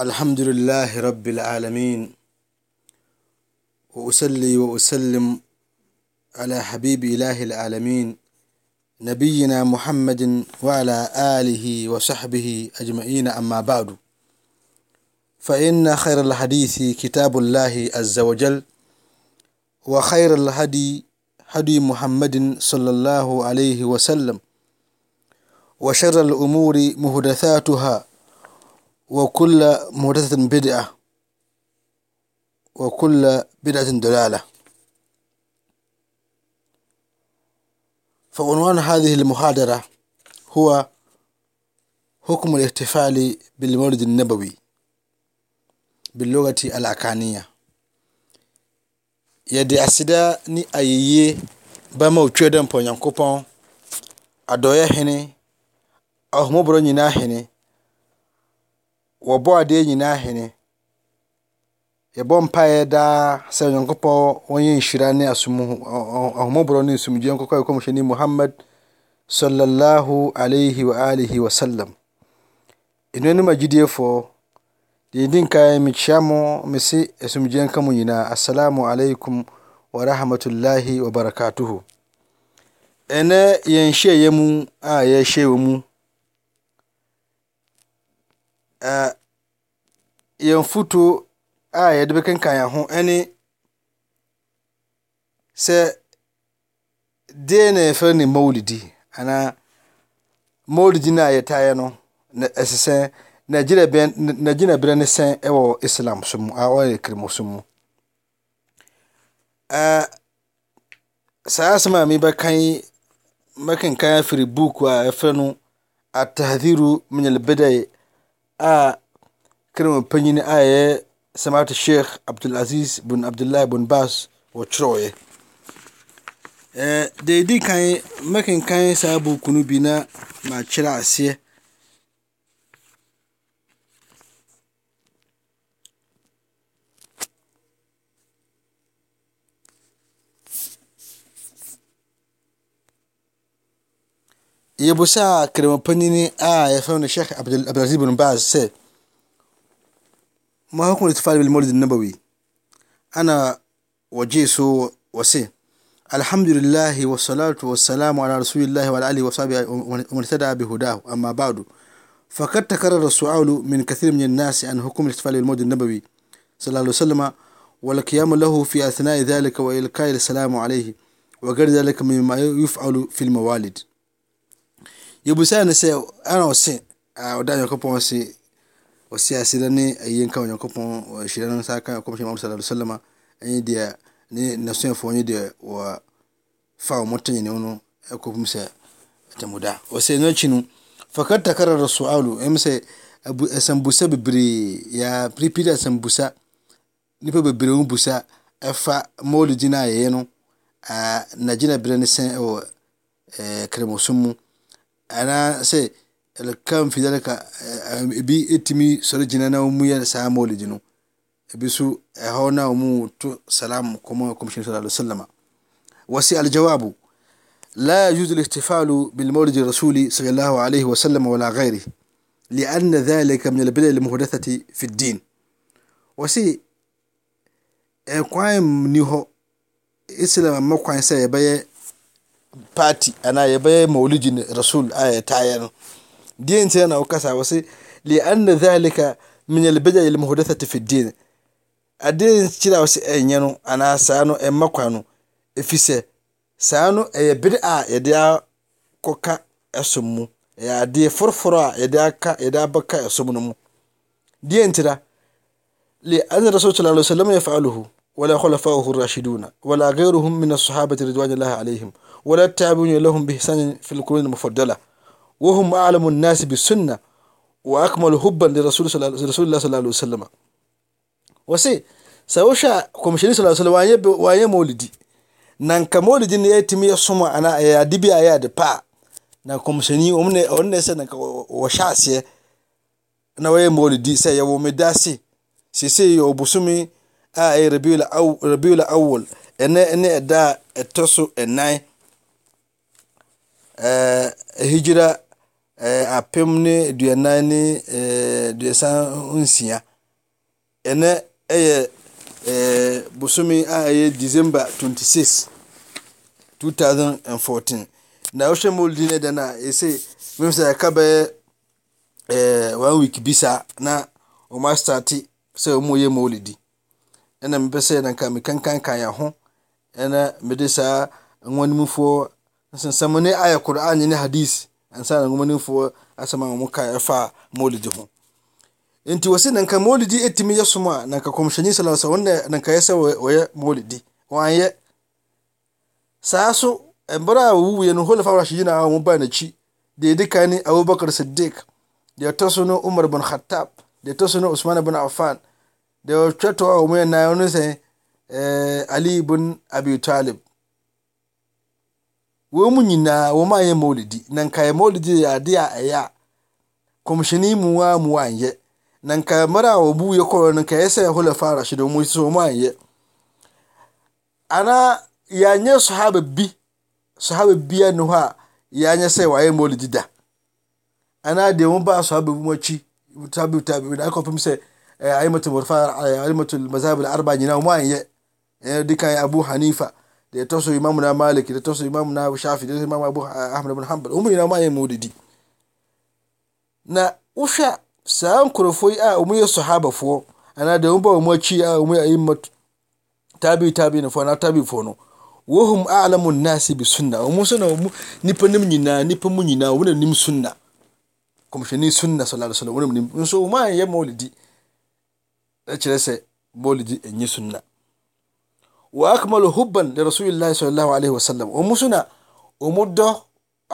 الحمد لله رب العالمين وأصلي وأسلم على حبيب إله العالمين نبينا محمد وعلى آله وصحبه أجمعين أما بعد. فإن خير الحديث كتاب الله عز وجل وخير الهدي هدي محمد صلى الله عليه وسلم وشر الأمور مهدثاتها وكل محدثة بدعة وكل بدعة دلالة. فعنوان هذه المحاضرة هو حكم الاحتفال بالمولد النبوي باللغة الأكانية yɛde aseda ne ayɛyie bɛma otwa dɛ mpa onyankopɔn adɔeɛ hene ahomɔborɔ nyinaa hene wɔbɔ adeɛ nyinaa hene. Yɛbɔ mpaeɛ daa sɛ onyankopɔn wɔnyɛ nhyira ne asom ahomɔborɔ ne nsomdwe nkɔkɔ a ɛkɔmhyɛni muhammad sallallahu alaihi wa alihi wa sallam. Nnuanom agyidiefoɔ deɛ ɛdi nkan mekyia mo mese asomdwe nka mu nyinaa. Assalamu alaikum wa rahmatullahi wa barakatuhu. Ɛnɛ yɛn hyɛeɛ mu a yɛhyɛ wɔ mu. Yɛn foto a yɛde bɛkenkan ho ne sɛ deɛ na yɛfrɛ ne maulidi anaa maulidi no a yɛtaeɛ no ɛsɛ sɛ n'agyinaberɛ ne sɛn wɔ islam so mu a ɔyɛ krimosom mu. Saa asɛm a mebɛkan mɛkenkan afiri book a ɛfrɛ no atahdiru min albidai a كرم بنين آية سمعت الشيخ عبد العزيز بن عبد الله بن باس وتروي آه، دي دي كان ما كان سابو كنو بنا ما تشرع سيه يبو سا كرم بنين آية فهو الشيخ عبد العزيز بن باس سيه ما حكم الاحتفال بالمولد النبوي؟ أنا وجيسو وسي. الحمد لله والصلاة والسلام على رسول الله وعلى آله وصحبه ومن اهتدى بهداه. أما بعد فقد تكرر السؤال من كثير من الناس عن حكم الاحتفال بالمولد النبوي صلى الله عليه وسلم والقيام له في أثناء ذلك وإلقاء السلام عليه وغير ذلك مما يفعل في الموالد. ana ɔse a ɔda nyankopɔn ase ɔsi aseda ne ayie nka onyankopɔn hyira no nsa ka kɔmhyɛ muhammad sallallahu alaihi wasallam ɛne deɛ ne nasuafoɔ nye deɛ wɔ fa wɔn tɛnyɛ ne no ɛkɔpem sɛ ɛtɛmuda ɔsɛ no akyi no fakad takarara sualu ɛm sɛ asambusa bebree yɛ piripiri asambusa nipa bebree ho busa ɛfa maulidi no a yɛyɛ no nagyina berɛ ne sɛn ɛwɔ kremosom mu anaasɛ kam sɔrɔ gyina na wɔn yɛ saa mɔlidi no ebi so ɛhɔ na wɔn to salam kɔmɔ kɔmhyɛn sallallahu alaihi wa sallam wɔsi aljawabu لا يجوز الاحتفال بالمولد الرسول صلى الله عليه وسلم ولا غيره لأن ذلك من البدع المحدثة في الدين وسي kwan ni hɔ islam ma kwan sɛ yɛbɛyɛ party anaa yɛbɛyɛ maulidi rasul a yɛtaeɛ no ddin adeɛ kyerɛ wɔ sɛ ɛnyɛ no anaa saa no ɛmma kwan no ɛfiri sɛ saa no ɛyɛ bere a yɛde akɔka ɛsom mu ɛyɛ adeɛ foroforo a yɛde aka yɛde abɛka ɛsom no mu deɛ ntira لأن الرسول صلى الله عليه وسلم يفعله ولا خلفاؤه الراشدون ولا غيرهم من الصحابة رضوان الله عليهم ولا التابعون لهم بإحسان في القرون المفضلة وهم أعلم الناس بالسنة وأكمل حبا لرسول الله صلى الله عليه وسلم وسي سوشا كمشيني صلى الله عليه وسلم وانيا مولدي yɛsom anaa ɛyɛ ade bi a ɛyɛ ade pa a na kɔmhyɛni ɔno ne sɛ nanka wɔhyɛ aseɛ na wɔyɛ maulidi sɛ yɛwɔ meda ase seesei yɛ ɔbosome a ɛyɛ rabiul awwal ɛnɛ ne ɛda a ɛtɔ so ɛnan hijira apem ne duanan ne duasa nsia. Ɛnɛ ɛyɛ bosome a ɛyɛ december twenty six two thousand and fourteen. Na wohwɛ mu oludi ne dan a ɛsɛ mmom sɛ ɛka bɛyɛ one week bi saa na wɔn asate sɛ wɔn reyɛ mu oludi ɛna mepɛ sɛ na nka mekankan kan yɛn ho. Ɛna mede saa nwanimfoɔ nsensɛm ne ayɛ koro anye ne hadis. ansana ngumunifu asama muka yafa maulidi hu. Inti wasi nanka maulidi etimi yasuma nanka komshanyi sallallahu alaihi wasallam nanka yasa waya maulidi waye sasu embara wuwu yanu hola fawra shi yana mu bana ci da duka ni Abubakar Siddiq da ta Umar bin Khattab da ta suno Usman bin Affan da ta to mu yana wani sai Ali bin Abi Talib. Wɔn mu nyinaa wɔn ayɛ maulidi. Na nkae maulidi yɛ adeɛ a ɛyɛ a kɔmhyɛni mu a mu anyɛ. Na nkae mmerɛ a wɔbu yɛ kɔɔ no nkae sɛ holafa rashidin wɔn nso wɔn anyɛ. Anaa yɛanyɛ sahaba bi sahaba bia ne hɔ a yɛanyɛ sɛ wayɛ maulidi da. Anaa deɛ wɔn baa sahaba bi mu akyi tabi tabi na akɔpem sɛ aimatul murfa aimatul mazahib al arba nyinaa wɔn anyɛ. Ɛdi kan abu hanifa. da ya taso imamu na malik da taso imamu na shafi da taso imamu abu ah, ahmad ibn hanbal. Umu ina ma ya maulidi. Na usha saa nkurɔfoɔ a wɔn yɛ sɔhabafoɔ anaa deɛ wɔbɔ wɔn akyi a wɔn yɛ ayimma tabi tabi nafo anaa tabi foɔ no. Wɔhum alamu nnaase bi sunna. Wɔn nso na wɔn nipa nim nyinaa nipa mu nyinaa wɔn anim sunna. Kɔmpiutani sunna sɔlɔ sɔlɔ wɔn anim nso wɔn a yɛ mɔɔlidi ɛkyerɛ sɛ mɔɔlidi enye sunna wa akmalu hubban li rasulillahi sallallahu alaihi wasallam wɔn nso na wɔn dɔ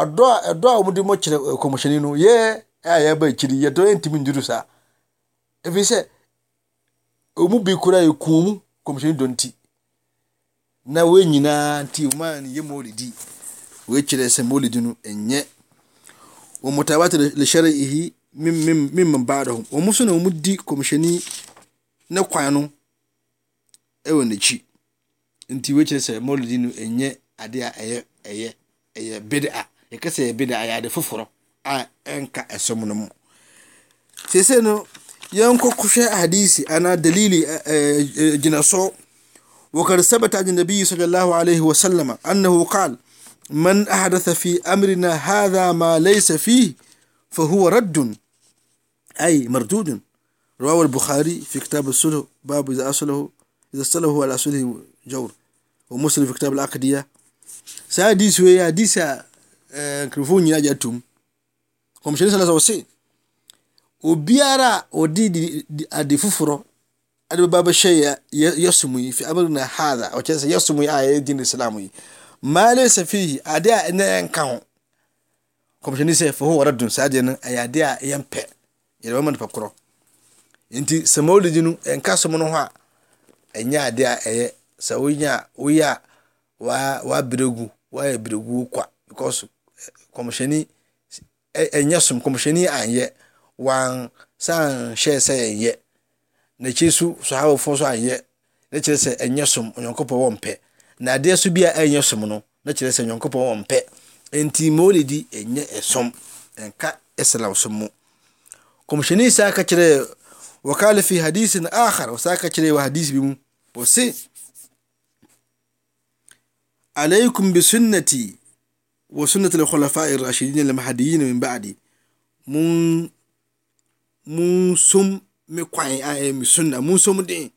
adɔ a ɛdɔ a wɔn de mo kyerɛ kɔmhyɛni no yɛ a yɛba akyiri yɛdɔ yɛ ntumi nduru saa efi sɛ wɔn bi kura yɛ kuo mu kɔmhyɛni dɔ nti na wɔn nyinaa nti wɔn a yɛ maulidi wɔn kyerɛ sɛ maulidi no ɛnyɛ wɔn mutabat lehyɛrɛ ihi mimma baadahum wɔn nso na wɔn di kɔmhyɛni ne nti wɔn kyerɛ sɛ maulidi no ɛnyɛ adeɛ a ɛyɛ ɛyɛ ɛyɛ bid'a yɛka sɛ ɛyɛ bid'a ɛyɛ ade foforɔ a ɛnka ɛsɔm no mu sese no yɛnkɔ hwɛ hadisi anaa dalili ɛɛ gyinasoɔ وقد ثبت عن النبي صلى الله عليه وسلم أنه قال من أحدث في أمرنا هذا ما ليس فيه فهو رد أي مردود رواه البخاري في كتاب الصلح باب إذا أصله إذا أصله على أصله جور ومسلم في كتاب الأقدية. سادس ويا ديسا آه، كرفون يا جاتوم قوم شنو سلاس وسي وبيارا ودي دي دي فوفرو. أدي بابا شيء يسمي في أمرنا هذا. وكذا يسمي آية دين الإسلام ما ليس فيه أدي أن ينكم قوم شنو سلاس فهو رد سادنا أي أدي ينبع. يعني يلوم من فكره أنت سمول دينو إن كاسمونه ها إني أدي أيه sɛ wonya woyɛ a wabrɛgu woayɛ brɛgu kwa. Because kɔmhyɛni ɛnyɛ som. Kɔmhyɛni anyɛ. Wan san hyɛ sɛ ɛnyɛ. N'akyi so sahabafoɔ so anyɛ. Na kyerɛ sɛ ɛnyɛ som. Onyankopɔn wɔ mpɛ na adeɛ so bi a ɛnyɛ som no na kyerɛ sɛ onyankopɔn wɔ mpɛ nti maulidi ɛnyɛ ɛsom. Ɛnka islam som mu. Kɔmhyɛni saa ka kyerɛ wakala fi hadisin akhar. Wɔsaa ka kyerɛ wɔ hadisi bi mu. Wɔse alaikum bisunnati wa sunnati alkhulafai rashidin almahdiyin min ba'di mun mun som me kwan a ɛyɛ me sunna mun som den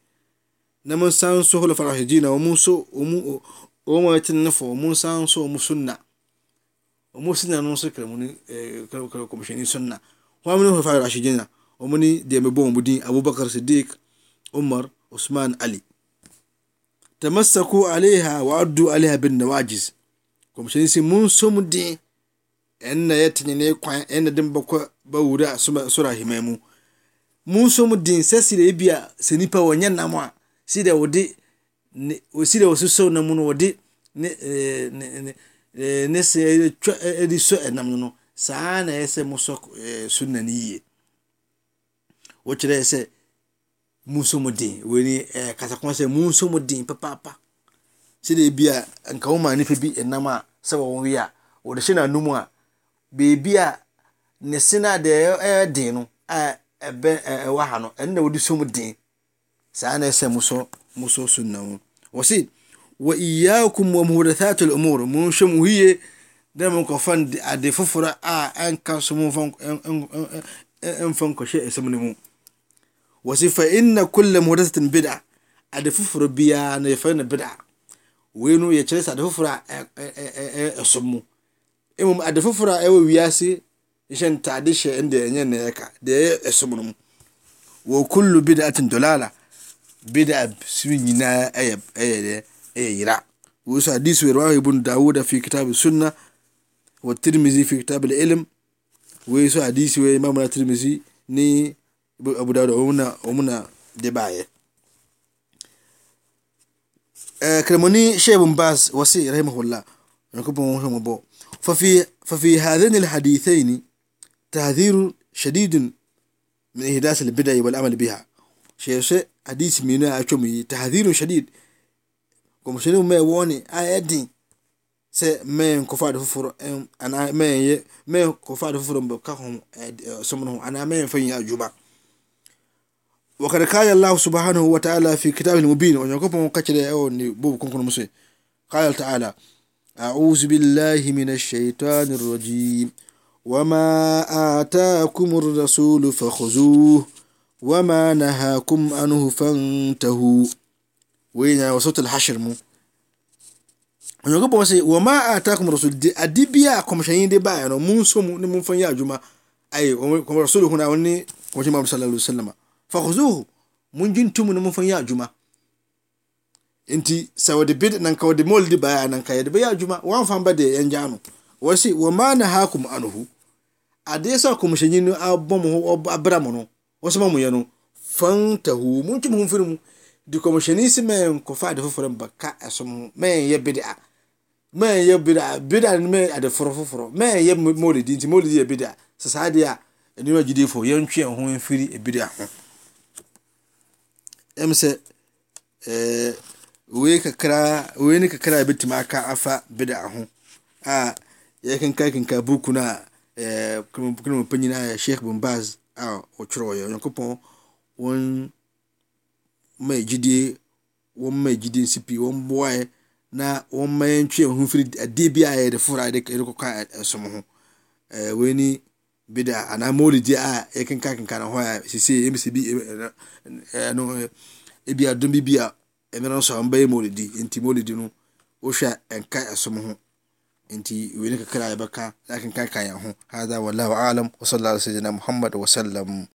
na mun san so hulafa rashidin wa mun so mu o tin na fo mun san so mu sunna mu sunna no so kra mu ni kra kra komishini sunna wa mun hulafa rashidin o mu ni de me bon din abubakar siddiq umar usman ali tamasako alaiha wa addu alaiha bin nawajis kɔmhyɛne sɛ monsom den ɛnna yɛtenyene kwan ɛnna de mbɔkɔ bawura soro ahema mu monsom den sɛ sɛ ebi a sɛ nipa wɔnyɛ nam a si dɛ wɔde ne osi dɛ wɔsosɔ nam no wɔde ne eh, ɛɛ ne ɛɛ ne eh, sɛ ɛtwa ɛde eh, sɔ ɛnam no saa na ɛsɛ mo sɔ ɛɛ so na ne yie wɔkyerɛ sɛ. Mu nso mu den wɔni ɛɛ kasakɔn sɛ mu nso mu den papaapa sida ebi a nka wɔn ma nipa bi ɛnam a sɛ wɔn wi a wɔde hyɛ n'anum a beebi a ne se no a deɛ ɛyɛ den no a ɛbɛ ɛwɔ ha no ɛno na wɔde som den saa na ɛsɛ muso sunna mu wɔsi wa iyyakum wa muhdathat al umur monhwɛ mu yie dɛ monkɔfa ade foforɔ a ɛnka so mu ɛmfa nkɔhyɛ ɛsɛm no mu wɔsi fa inna kulla muhdathatin bid'a ade foforɔ biara na yɛfrɛ no bid'a wei no yɛkyerɛ sɛ ade foforɔ a ɛsom mu mmom ade foforɔ a ɛwɔ wiase hyɛ ntaade hyɛ ɛnde ɛnyɛ na ɛka deɛ ɛyɛ ɛsom no mu wɔ kullu bid'atin dolala bid'a siri nyinaa ɛyɛ ɛyɛ deɛ abu dawud ɔmuna ɔmuna de baayɛ كرموني شيخ بن باز وصي رحمه الله يكون ففي ففي هذين الحديثين تحذير شديد من إحداث البدع والعمل بها شيء حديث من أشومي تحذير شديد كم شنو ما واني أيدين sɛ mɛn kɔfa ade foforɔ anaa mɛn yɛ mɛn kɔfa ade foforɔ bɛka ho sɔm no ho anaa mɛn fa nyɛ adwuma وقد قال الله سبحانه وتعالى في كتابه المبين ونكون كتير أو نبوب كونكم مسوي قال تعالى أعوذ بالله من الشيطان الرجيم. وما آتاكم الرسول فخذوه وما نهاكم عنه فانتهوا. وين وصوت الحشر مو؟ ونكون مسوي وما آتاكم الرسول. دي أدبيا كم شيء دي بقى. يعني مون سوم نمون فنيا جماعة أي كم رسول هنا وني كم شيء ما صلى الله عليه وسلم. fahuzuhu mun jintumu na mun fan ya juma inti sa wadi bid nan ka wadi moldi baya nan ka yadda ya juma wan fan ba da yan janu wasi wa ma na hakum anhu a da yasa kuma shanyi ni abamu abramu no mu mamu yano fantahu mun ci mun firmu di kuma shani si men ko fa da fufuran baka asum men ya bid'a men ya bid'a bid'a ni men ada furfufuro men ya molidi inti molidi ya bid'a sa sadiya ni ma jide fo yan ci yan hun firi bid'a ɛm sɛ wei kakra wei ne kakra a bɛtumi aka afa bida ho a yɛkenka kenka buku no a kana panyin a sheikh bin baz a ɔtwerɛɔyɛ onyankopɔn wɔn ma gyidie wɔn ma gyidie nsi pii wɔn boaɛ na wɔn ma yɛntwe ho firi adeɛ bi a yɛde foro a yɛde kɔka ɛsom ho wei ni bida anaa maulidi a yɛkenka kenka no hɔ a sisi ɛmsɛ bi ɛno ebi adom bi bi a ɛno nso a mbɛyɛ maulidi nti maulidi no wohwɛ a ɛnka ɛsom ho nti wei ne kakra a yɛbɛka na kenka ka yɛn ho hada wallahu alam wa sallallahu alaihi wa sallam muhammad wa sallam